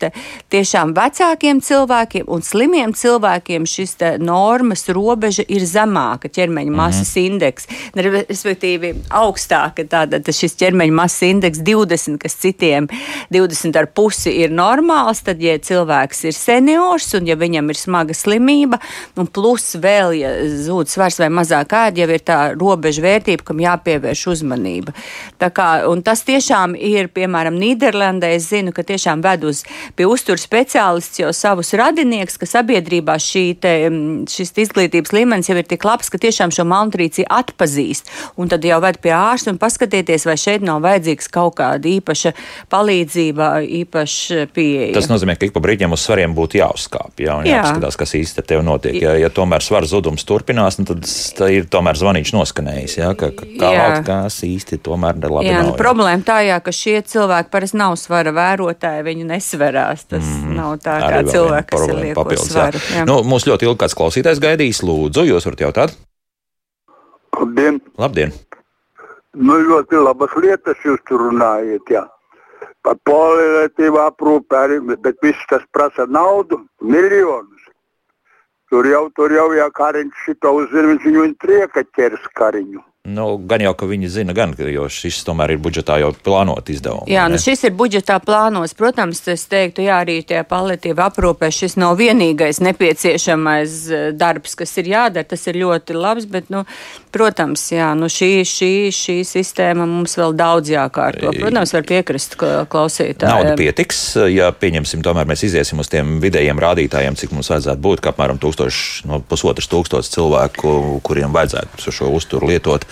tiešām vecākiem cilvēkiem un slimiem cilvēkiem šis normas robeža ir zemāka ķermeņa mhm. masas mm indeks, respektīvi augstāka. Tātad šis ķermeņa masas indeks 20, kas citiem 20 ar pusi ir normāls, tad, ja cilvēks ir seniors un ja viņam ir smaga slimība, un plus vēl, ja zūd svars vai mazāk ēd, jau ir tā robeža vērtība, kam jāpievērš uzmanība. Tā kā, tas tiešām ir, piemēram, Nīderlandē, es zinu, ka tiešām ved uz pie uzturu speciālists jau savus radinieks, ka sabiedrībā šī te, šis izglītības līmenis jau ir tik labs, ka tiešām šo malnutrīciju atpazīst, un tad jau ved pie ārsta un paskatieties, vai šeit nav vajadzīgs kaut kāda īpaša palīdzība, īpaša pieeja. Tas nozīmē, ka ik pa brīdiem uz svariem būtu jāuzkāpj, jā, un jā. jāpaskatās, kas īsti ar tevi notiek. Ja, ja tomēr svara zudums turpinās, nu, tad ir tomēr zvanīts noskanējis, jā, ka, ka kā kaut kas īsti tomēr labi jā, nav. Nu, problēma tā, jā, ka šie cilvēki parasti nav svara vērotāji, viņi nesverās. Tas mm, nav tā kā cilvēki, kas ir liekos svaru. Nu, mums ļoti ilgi kāds klausītājs gaidīs. Lūdzu, jūs varat jautāt? Labdien! Labdien. Nu, ļoti labas lietas jūs tur runājat. Jā. Par palīdzību aprūpē arī, bet viss tas prasa naudu, miljonus. Tur jau, tur jau, ja Kariņš šito uzzina, viņš viņu trieka ķers Kariņu. Nu, gan jau, ka viņi zina, gan, jo šis tomēr ir budžetā jau plānot izdevums. Jā, ne? nu šis ir budžetā plānos. Protams, es teiktu, jā, arī tie paliatīva aprūpē šis nav vienīgais nepieciešamais eh, darbs, kas ir jādara. Tas ir ļoti labs, bet, nu, protams, jā, nu šī, šī, šī sistēma mums vēl daudz jākārto. Protams, var piekrist klausītājiem. Nauda pietiks, ja pieņemsim, tomēr mēs iziesim uz tiem vidējiem rādītājiem, cik mums vajadzētu būt, ka apmēram tūkstoši, no pusotras tūkstoši cilvēku, kuriem vajadzētu šo uzturu lietot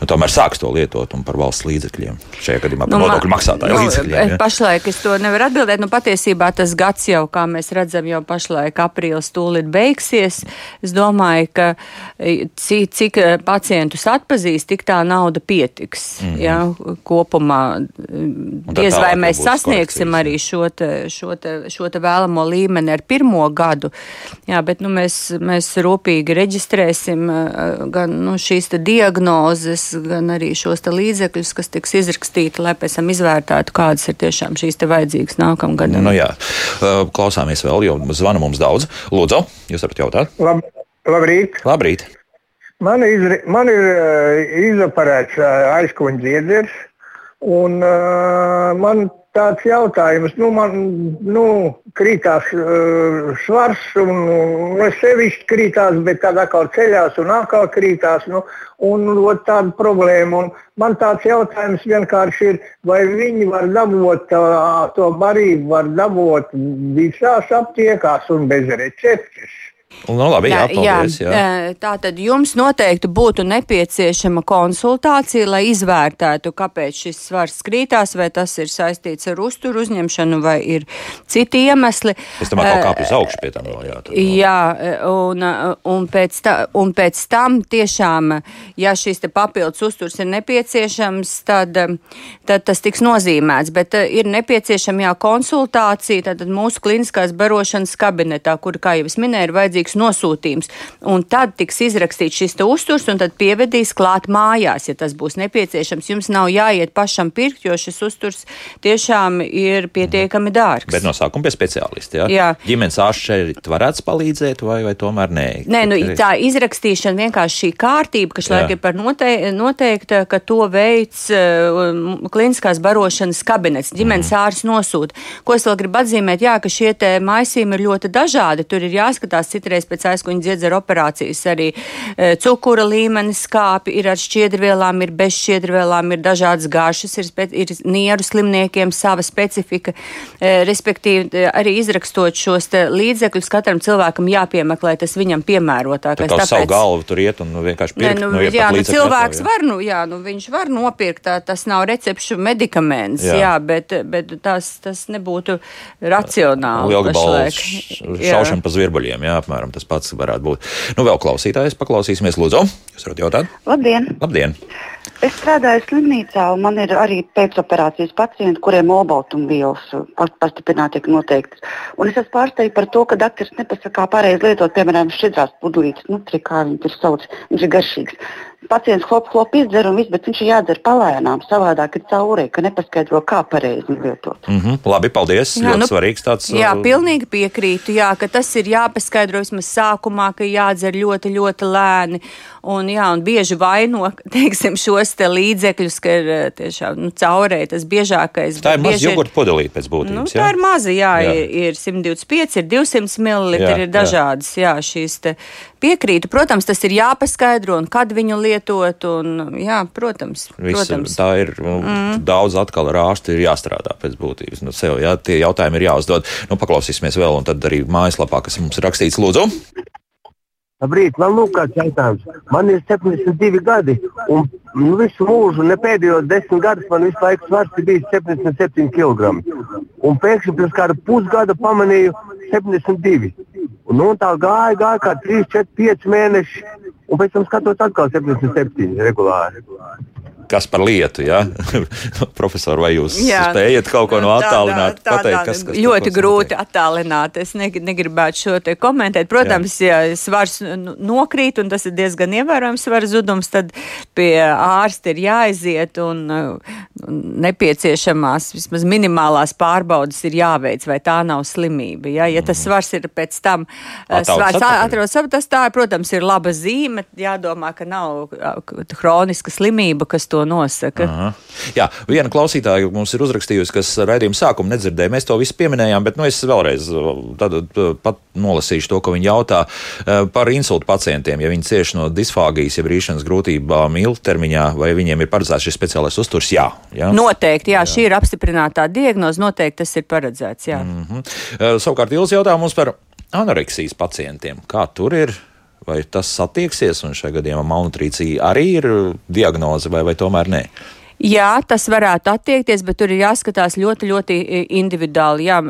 nu, tomēr sāks to lietot un par valsts līdzekļiem. Šajā gadījumā par nu, nodokļu maksātāju nu, līdzekļiem. Ja? Pašlaik es to nevaru atbildēt. Nu, patiesībā tas gads jau, kā mēs redzam, jau pašlaik aprīlis tūlīt beigsies. Es domāju, ka cik, cik pacientus atpazīst, tik tā nauda pietiks. Mm -hmm. ja, kopumā diez vai mēs sasniegsim arī šo, te, šo, te, šo te vēlamo līmeni ar pirmo gadu. Jā, bet nu, mēs, mēs rūpīgi reģistrēsim gan nu, šīs diagnozes prognozes, gan arī šos līdzekļus, kas tiks izrakstīti, lai pēc tam izvērtētu, kādas ir tiešām šīs vajadzīgas nākamgadam. Nu, jā. Klausāmies vēl, jo zvana mums daudz. Lūdzu, jūs varat jautāt? Lab, labrīt! Labrīt. Man, izri, man ir uh, izoperēts uh, aizkuņa dziedzers, un uh, man tāds jautājums, nu, man nu, krītās uh, svars, un nu, sevišķi krītās, bet tad atkal ceļās un atkal krītās. Nu, un nu, tāda problēma. Un man tāds jautājums vienkārši ir, vai viņi var dabūt uh, to barību, var dabūt visās aptiekās un bez receptes. Nu, labi, jā, paldies, jā, jā. Tā tad jums noteikti būtu nepieciešama konsultācija, lai izvērtētu, kāpēc šis svars krītās, vai tas ir saistīts ar uzturu uzņemšanu, vai ir citi iemesli. Es domāju, ka kāpj uz augšu pie tam vēl, jā. Tad, jā, un, un, pēc ta, un pēc tam tiešām, ja šis papildus uzturs ir nepieciešams, tad, tad tas tiks nozīmēts, bet ir nepieciešama jā konsultācija, tad mūsu kliniskās barošanas kabinetā, kur, kā jau es minēju, ir vajadzīgs vajadzīgs nosūtījums. Un tad tiks izrakstīts šis uzturs, un tad pievedīs klāt mājās, ja tas būs nepieciešams. Jums nav jāiet pašam pirkt, jo šis uzturs tiešām ir pietiekami dārgs. Bet no sākuma pie speciālista. Ja? Jā, ģimenes ārsts šeit varētu palīdzēt, vai, vai tomēr nē? Nē, nu, tā izrakstīšana vienkārši šī kārtība, kas laik ir par noteikta, noteikta, ka to veids uh, kliniskās barošanas kabinets, ģimenes mm. ārsts nosūta. Ko es vēl gribu atzīmēt, jā, ka šie maisījumi ir ļoti dažādi. Tur ir jāskatās, citi reizes pēc aizkuņa dziedzera operācijas arī e, cukura līmenis kāpi, ir ar šķiedrvielām, ir bez šķiedrvielām, ir dažādas gāšas, ir, ir nieru slimniekiem sava specifika, e, respektīvi arī izrakstot šos līdzekļus, katram cilvēkam jāpiemeklē tas viņam piemērotākais. Tā kā savu galvu tur iet un vienkārši pirkt. Ne, nu, nu, jā, nu, cilvēks jā. var, nu, jā, nu, viņš var nopirkt, tā, tas nav recepšu medikaments, jā, jā bet, bet tas, tas nebūtu racionāli. Lielga balvas šaušana pa zvirbuļiem, jā, apmēram tas pats varētu būt. Nu, vēl klausītājs, paklausīsimies, lūdzu. Jūs varat jautāt? Labdien! Labdien! Es strādāju slimnīcā, un man ir arī pēcoperācijas pacienti, kuriem olbaltumvielas pastiprināti tiek noteiktas. Un es esmu pārsteigts par to, ka doktors nepasaka, kā pareizi lietot, piemēram, šķidrās pudelītes, nu, kā viņi tur sauc, viņš ir garšīgs pacients hop, hop izdzer un viss, bet viņš ir jādzer palēnām, savādāk ir caurē, ka nepaskaidro, kā pareizi lietot. Mm -hmm. Labi, paldies. Jā, ļoti nu, svarīgs tāds. Jā, uh, pilnīgi piekrītu, jā, ka tas ir jāpaskaidro vismaz sākumā, ka jādzer ļoti, ļoti lēni. Un, jā, un bieži vaino <laughs> teiksim, šos te līdzekļus, ka ir uh, tiešām nu, caurē tas biežākais. Tā ir maza jogurta pudelīte pēc būtības. Nu, tā jā? ir maza, jā, jā. Ir, ir 125, ir 200 ml, ir dažādas jā. Jā, šīs piekrītu. Protams, tas ir jāpaskaidro un kad viņu lietot. Un, jā, protams, Visu, protams. Tā ir nu, mm. daudz atkal ar ārstu ir jāstrādā pēc būtības. Nu, sev, jā, tie jautājumi ir jāuzdod. Nu, paklausīsimies vēl, un tad arī mājaslapā, kas mums ir rakstīts, lūdzu. Labrīt, man lūk, kāds jautājums. Man ir 72 gadi, un nu, visu mūžu, ne pēdējos desmit gadus, man visu laiku svars ir bijis 77 kg. Un pēkšņi pirms kāda pusgada pamanīju 72. Un, nu, tā gāja, gāja kā 3, 4, 5 mēneši, un pēc tam skatos atkal 77 regulāri kas par lietu. Ja? <laughs> Profesor, vai jūs jā, spējat kaut ko no attālināt? Tā, tā, pateikt, kas, kas ļoti grūti attālināt. Es negribētu šo te komentēt. Protams, jā. ja svars nokrīt, un tas ir diezgan ievērojams svara zudums, tad pie ārsta ir jāaiziet un nepieciešamās vismaz minimālās pārbaudas ir jāveic, vai tā nav slimība. Ja, ja tas mhm. svars ir pēc tam svars atrodas, tas tā, protams, ir laba zīme. Jādomā, ka nav hroniska slimība, kas to nosaka. Aha. Jā, viena klausītāja mums ir uzrakstījusi, kas raidījuma sākuma nedzirdēja. Mēs to visu pieminējām, bet nu, es vēlreiz tad, pat nolasīšu to, ko viņi jautā par insultu pacientiem. Ja viņi cieš no disfāgijas, ja rīšanas grūtībām ilgtermiņā, vai viņiem ir paredzēts šis speciālais uzturs? Jā. jā? Noteikti, jā, jā, šī ir apstiprinātā diagnoze, noteikti tas ir paredzēts. Jā. Mm -hmm. Savukārt, Ilis jautā mums par anoreksijas pacientiem. Kā tur ir? Vai tas attieksies, un šajā gadījumā malnutrīcija arī ir diagnoze, vai, vai tomēr nē? Jā, tas varētu attiekties, bet tur ir jāskatās ļoti, ļoti individuāli. Jā,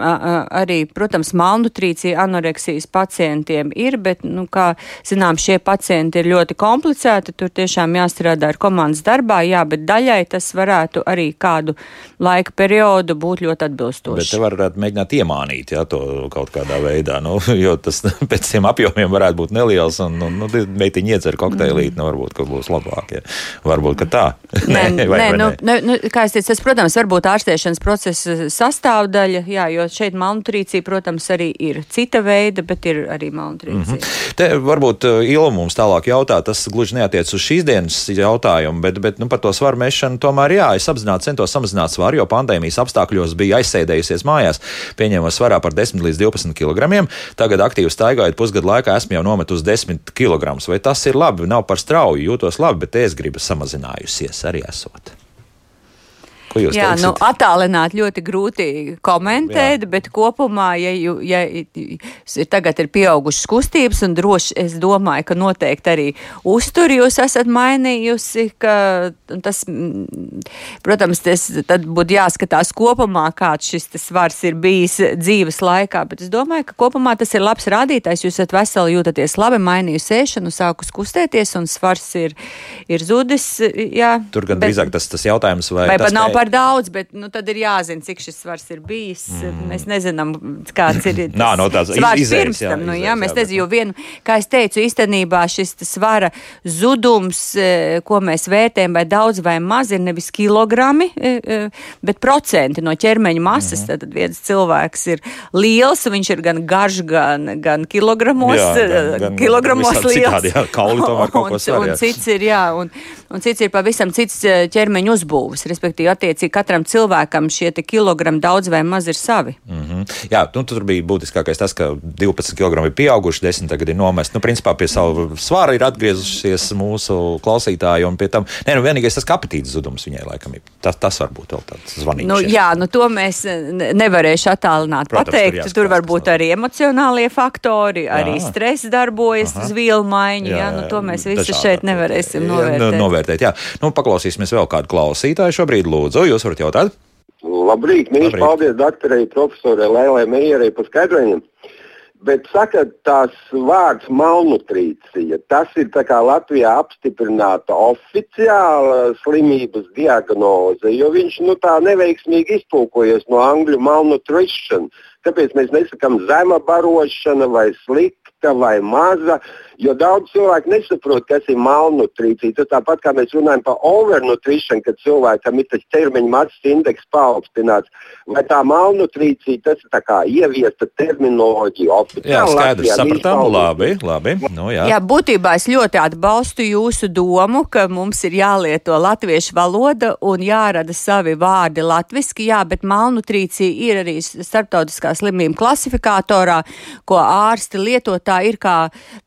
arī, protams, malnutrīcija anoreksijas pacientiem ir, bet, nu, kā zinām, šie pacienti ir ļoti komplicēti. Tur tiešām jāstrādā ar komandas darbā, jā, bet daļai tas varētu arī kādu laika periodu būt ļoti atbilstoši. Bet te varētu mēģināt iemānīt, jā, to kaut kādā veidā, nu, <laughs> jo tas <laughs> pēc tiem apjomiem varētu būt neliels, un, un nu, meitiņi iedzer kokteilīt, mm. nu, varbūt, ka būs labāk, jā. Varbūt, ka tā. Nē, <laughs> nē, vai, nē, nu, nu, nu, kā es teicu, tas, protams, var būt ārstēšanas procesa sastāvdaļa, jā, jo šeit malnutrīcija, protams, arī ir cita veida, bet ir arī malnutrīcija. Mm -hmm. Te varbūt uh, Ilma mums tālāk jautā, tas gluži neatiec uz šīs dienas jautājumu, bet, bet nu, par to svaru mešanu tomēr jā, es apzināti centos samazināt svaru, jo pandēmijas apstākļos bija aizsēdējusies mājās, pieņēma svarā par 10 līdz 12 kg. Tagad aktīvi staigājot pusgadu laikā esmu jau nometus 10 kg. Vai tas ir labi? Nav par strauju, jūtos labi, bet es gribu samazinājusies arī esot. Ko jūs Jā, teiksit? nu, attālināt ļoti grūti komentēt, Jā. bet kopumā, ja, ja, tagad ir pieaugušas kustības, un droši es domāju, ka noteikti arī uzturi jūs esat mainījusi, ka tas, protams, tas tad būtu jāskatās kopumā, kāds šis svars ir bijis dzīves laikā, bet es domāju, ka kopumā tas ir labs rādītājs, jūs esat veseli jūtaties labi, mainījusi ēšanu, sākus kustēties, un svars ir, ir zudis. Jā, Tur gan bet, drīzāk tas, tas jautājums, vai. vai tas, nav par daudz, bet nu, tad ir jāzina, cik šis svars ir bijis. Mm. Mēs nezinām, kāds ir <clears throat> tas Nā, no tās svars izējas, pirms tam. Nu, jā, mēs nezinām, jo vienu, kā es teicu, īstenībā šis svara zudums, e, ko mēs vērtējam, vai daudz vai maz, ir nevis kilogrami, e, e, bet procenti no ķermeņa masas. Mm. Tad viens cilvēks ir liels, viņš ir gan garš, gan, gan kilogramos, jā, gan, gan kilogramos liels. Citādi, jā, kauli tomēr <laughs> kaut ko svar, un, un cits ir, jā, un, un cits ir pavisam cits ķermeņa uzbūves, respektīvi attiecībā attiecīgi katram cilvēkam šie kilogrami daudz vai maz ir savi. Mm -hmm. Jā, nu, tur bija būtiskākais tas, ka 12 kg ir pieauguši, 10 tagad ir nomesti. Nu, principā pie savu svāra ir atgriezušies mūsu klausītāji, un pie tam, nē, nu, vienīgais tas apetītes zudums viņai laikam ir. Tas, tas var būt vēl tāds zvanīgs. Nu, jā, nu, to mēs nevarēšu attālināt Protams, pateikt. Tur, tur var būt arī emocionālie faktori, jā. arī stress darbojas Aha. uz vielu maiņu. Jā, jā, jā, nu, to mēs visi šeit nevarēsim novērtēt. Jā, novērtēt jā. Nu, paklausīsimies vēl kādu klausītāju šobrīd. Lūdzu, jūs varat jautāt? Labrīt, mīļš, paldies doktorai, profesorai Lēlai Meijerai par skaidrojumiem. Bet saka, tās vārds malnutrīcija, tas ir Latvijā apstiprināta oficiāla slimības diagnoze, jo viņš nu, tā neveiksmīgi iztulkojies no angļu malnutrition. Kāpēc mēs nesakām zema barošana vai slikta vai maza? Jo daudz cilvēku nesaprot, kas ir malnutrīcija. Tas tāpat kā mēs runājam par overnutrition, kad cilvēkam ir tas ķermeņa masas indeks paaugstināts. Vai tā malnutrīcija tas ir ieviesta terminoloģija? Jā, skaidrs, sapratām. Labi, labi. Nu, jā. jā, būtībā es ļoti atbalstu jūsu domu, ka mums ir jālieto latviešu valoda un jārada savi vārdi latviski. Jā, bet malnutrīcija ir arī starptautiskā slimību klasifikatorā, ko ārsti lietotā ir kā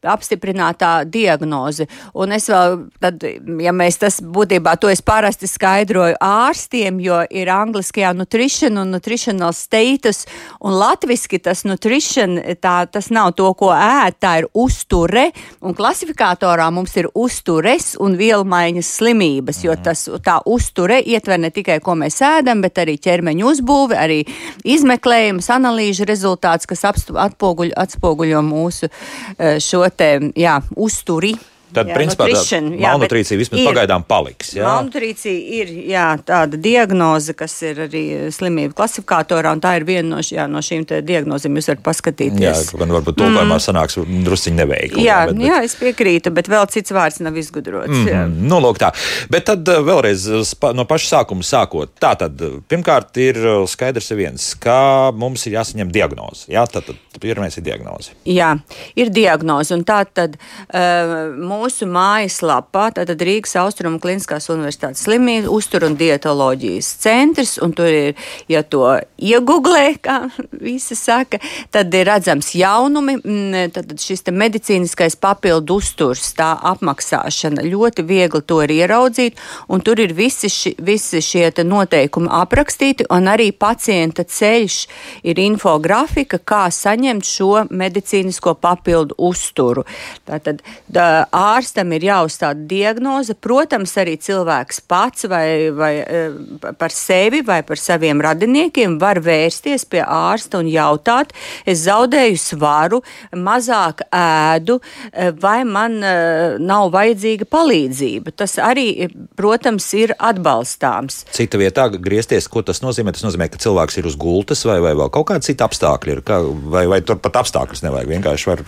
apstiprināta apstiprinātā diagnoze. Un es vēl, tad, ja mēs tas būtībā to es parasti skaidroju ārstiem, jo ir angliskajā nutrition un nutritional status, un latviski tas nutrition, tā, tas nav to, ko ēd, tā ir uzture, un klasifikatorā mums ir uztures un vielmaiņas slimības, jo tas, tā uzture ietver ne tikai, ko mēs ēdam, bet arī ķermeņa uzbūvi, arī izmeklējums, analīžu rezultāts, kas atspoguļo, atspoguļo mūsu eh, šo te jā, uzturi. Tad, jā, principā, tā malnutrīcija vismaz ir, pagaidām paliks. Jā? Malnutrīcija ir jā, tāda diagnoze, kas ir arī slimību klasifikatorā, un tā ir viena no, jā, no šīm diagnozēm. Jūs varat paskatīties. Jā, gan varbūt tulkojumā mm. sanāks drusciņi neveikli. Jā, bet, bet... jā, es piekrītu, bet vēl cits vārds nav izgudrots. Mm -hmm. Nu, lūk tā. Bet tad eh, vēlreiz no paša sākuma sākot. Tā tad pirmkārt ir eh, skaidrs viens, ka mums ir jāsaņem diagnoze. Jā, tad, tad pirmais ir diagnoze. Jā, ir diagnoze, un tā tad uh, mūsu mūsu mājaslapā, tātad Rīgas Austrumu Kliniskās Universitātes slimību uztur un dietoloģijas centrs, un tur ir, ja to iegooglē, kā visi saka, tad ir redzams jaunumi, mm, tad šis te medicīniskais papildu uzturs, tā apmaksāšana, ļoti viegli to ir ieraudzīt, un tur ir visi, ši, visi šie noteikumi aprakstīti, un arī pacienta ceļš ir infografika, kā saņemt šo medicīnisko papildu uzturu. Tātad, tā, ārstam ir jāuzstāda diagnoze. Protams, arī cilvēks pats vai, vai eh, par sevi vai par saviem radiniekiem var vērsties pie ārsta un jautāt, es zaudēju svaru, mazāk ēdu, eh, vai man eh, nav vajadzīga palīdzība. Tas arī, protams, ir atbalstāms. Cita vietā griezties, ko tas nozīmē? Tas nozīmē, ka cilvēks ir uz gultas vai, vai vēl kaut kāda cita apstākļa ir, kā, vai, vai tur pat apstākļus nevajag. Vienkārši var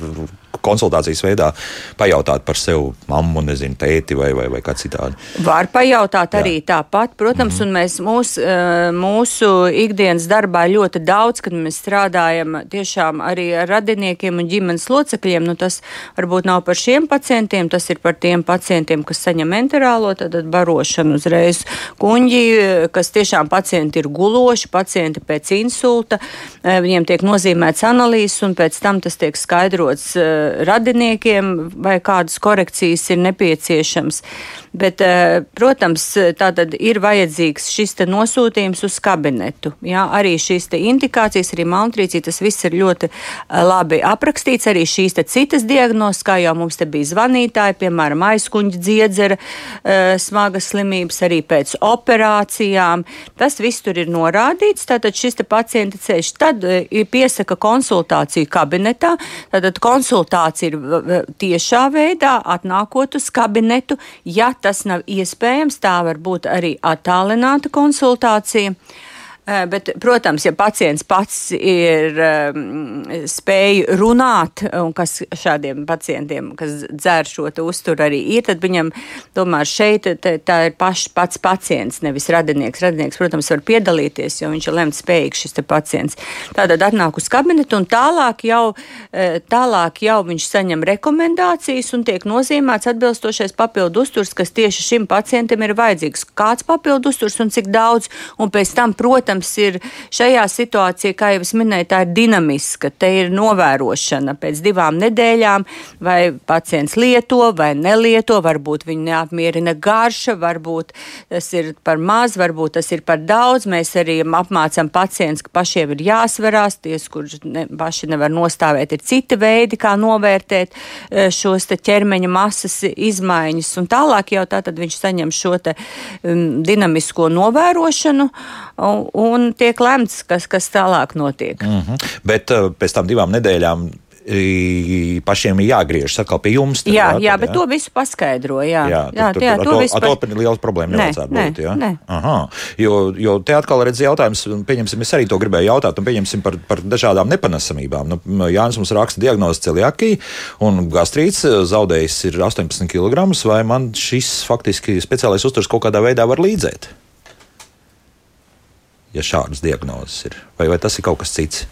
konsultācijas veidā pajautāt par sev mammu, nezinu, tēti vai, vai, vai kā citādi. Var pajautāt Jā. arī tāpat, protams, mm -hmm. un mēs mūs, eh, mūsu ikdienas darbā ļoti daudz, kad mēs strādājam tiešām arī ar radiniekiem un ģimenes locekļiem, nu tas varbūt nav par šiem pacientiem, tas ir par tiem pacientiem, kas saņem enterālo, tad barošanu uzreiz kuņģi, kas tiešām pacienti ir guloši, pacienti pēc insulta, eh, viņiem tiek nozīmēts analīzes un pēc tam tas tiek skaidrots eh, radiniekiem, vai kādas korekcijas ir nepieciešams. Bet, eh, protams, tātad ir vajadzīgs šis nosūtījums uz kabinetu. Jā, arī šīs indikācijas, arī malnutrīcija, tas viss ir ļoti eh, labi aprakstīts. Arī šīs citas diagnozes, kā jau mums te bija zvanītāji, piemēram, aizkuņģa dziedzera, eh, smagas slimības, arī pēc operācijām. Tas viss tur ir norādīts. Tātad šis pacienta ceļš tad piesaka konsultāciju kabinetā. Tātad konsultācija ir tiešā veidā, atnākot uz kabinetu. Ja tas nav iespējams, tā var būt arī attālināta konsultācija. Bet, protams, ja pacients pats ir um, spēj runāt, un kas šādiem pacientiem, kas dzer šo uzturu arī ir, tad viņam tomēr šeit tā, ir paš, pats pacients, nevis radinieks. Radinieks, protams, var piedalīties, jo viņš ir lemts spējīgs šis pacients. Tātad atnāk uz kabinetu un tālāk jau, tālāk jau viņš saņem rekomendācijas un tiek nozīmēts atbilstošais papildu uzturs, kas tieši šim pacientam ir vajadzīgs. Kāds papildu uzturs un cik daudz, un pēc tam, protams, protams, ir šajā situācijā, kā jau es minēju, tā ir dinamiska. Te ir novērošana pēc divām nedēļām, vai pacients lieto vai nelieto, varbūt viņu neapmierina garša, varbūt tas ir par maz, varbūt tas ir par daudz. Mēs arī apmācām pacients, ka pašiem ir jāsverās, ties, kurš ne, paši nevar nostāvēt, ir citi veidi, kā novērtēt e, šos ķermeņa masas izmaiņas. Un tālāk jau tātad viņš saņem šo te, um, dinamisko novērošanu. Un, un tiek lemts, kas, kas tālāk notiek. Mm -hmm. Bet uh, pēc tam divām nedēļām pašiem ir jāgriežas atkal pie jums. Tad, jā, jā, jā, bet jā. to visu paskaidro. Jā, jā, jā, tur, jā tur, to, visu. Pas... To liels problēma nevajadzētu būt. Jā? Nē. Aha, jo, jo te atkal redz jautājums, pieņemsim, es arī to gribēju jautāt, un pieņemsim par, par dažādām nepanesamībām. Nu, Jānis mums raksta diagnozi celiakija, un gastrīts eh, zaudējis ir 18 kg, vai man šis faktiski speciālais uzturs kaut kādā veidā var līdzēt? Ja šādas diagnozes ir? Vai, vai tas ir kaut kas cits?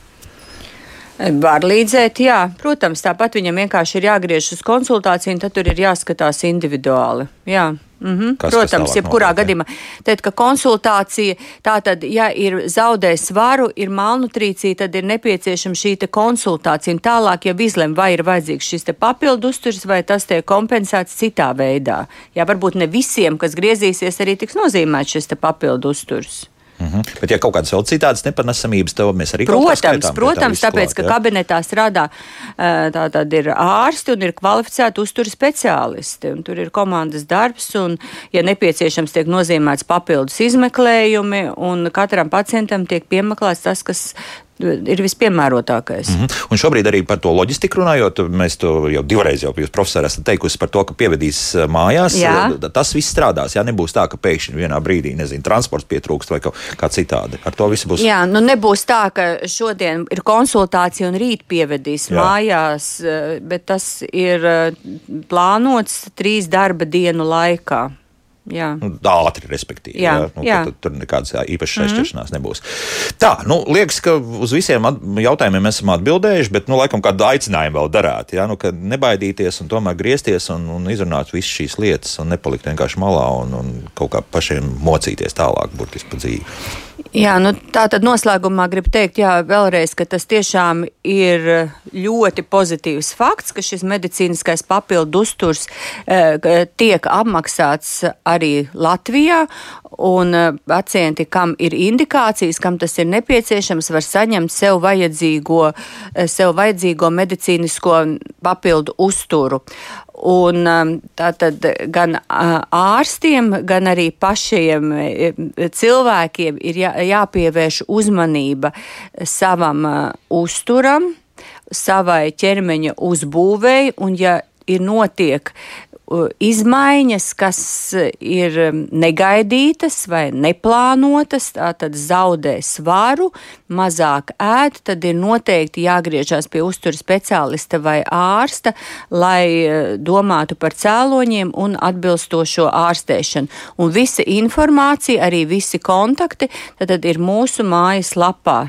Var līdzēt, jā. Protams, tāpat viņam vienkārši ir jāgriežas uz konsultāciju, un tad tur ir jāskatās individuāli. Jā. Mm -hmm. Kas, Protams, kas jebkurā notiek, gadījumā. Tad, ka konsultācija, tā tad, ja ir zaudējis svaru, ir malnutrīcija, tad ir nepieciešama šī konsultācija. Un tālāk jau izlem, vai ir vajadzīgs šis papildu uzturs, vai tas tiek kompensēts citā veidā. Jā, varbūt ne visiem, kas griezīsies, arī tiks nozīmēts šis papildu uzturs. Mm -hmm. Bet, ja kaut kādas vēl citādas nepanesamības, tad mēs arī protams, skaitām, protams, tā tāpēc, klāt, ka ja? kabinetā strādā tā tad ir ārsti un ir kvalificēti uzturu speciālisti. Tur ir komandas darbs, un, ja nepieciešams, tiek nozīmēts papildus izmeklējumi, un katram pacientam tiek piemeklēts tas, kas ir vispiemērotākais. Mm -hmm. Un šobrīd arī par to loģistiku runājot, mēs to jau divreiz jau jūs profesori esat teikusi par to, ka pievedīs mājās. Jā. Tas viss strādās. Jā, nebūs tā, ka pēkšņi vienā brīdī, nezinu, transports pietrūkst vai kā citādi. Ar to viss būs. Jā, nu nebūs tā, ka šodien ir konsultācija un rīt pievedīs Jā. mājās, bet tas ir plānots trīs darba dienu laikā. Jā. Nu, ātri, respektīvi. Jā, jā. Nu, jā. Tad, tur nekādas īpašas mm -hmm. aizķeršanās nebūs. Tā, nu, liekas, ka uz visiem jautājumiem esam atbildējuši, bet, nu, laikam, kādu aicinājumu vēl darāt. Jā, nu, nebaidīties un tomēr griezties un, un izrunāt visas šīs lietas un nepalikt vienkārši malā un, un kaut kā pašiem mocīties tālāk, burtiski pa dzīvi. Jā, nu, tā tad noslēgumā gribu teikt, jā, vēlreiz, ka tas tiešām ir ļoti pozitīvs fakts, ka šis medicīniskais papildu uzturs e, tiek apmaksāts arī Latvijā, un e, pacienti, kam ir indikācijas, kam tas ir nepieciešams, var saņemt sev vajadzīgo, e, sev vajadzīgo medicīnisko papildu uzturu. Un um, tātad gan ārstiem, gan arī pašiem cilvēkiem ir jā, jāpievērš uzmanība savam uzturam, savai ķermeņa uzbūvēi, un ja ir notiek izmaiņas, kas ir negaidītas vai neplānotas, tad zaudē svaru, mazāk ēd, tad ir noteikti jāgriežas pie uzturu speciālista vai ārsta, lai e, domātu par cēloņiem un atbilstošo ārstēšanu. Un visa informācija, arī visi kontakti, tad, ir mūsu mājas lapā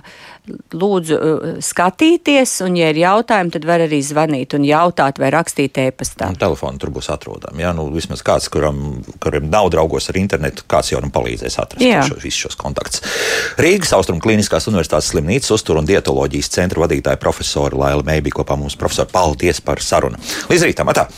lūdzu uh, skatīties, un, ja ir jautājumi, tad var arī zvanīt un jautāt vai rakstīt e-pastā. Telefonu tur būs atrodami. Jā, nu, vismaz kāds, kuram, kuram nav draugos ar internetu, kāds jau nu palīdzēs atrast šo, visus šos kontaktus. Rīgas Austrum Kliniskās Universitātes slimnīcas uzturu un dietoloģijas centra vadītāja profesora Laila Meibī kopā mums profesori. Paldies par sarunu. Līdz rītam! Atā.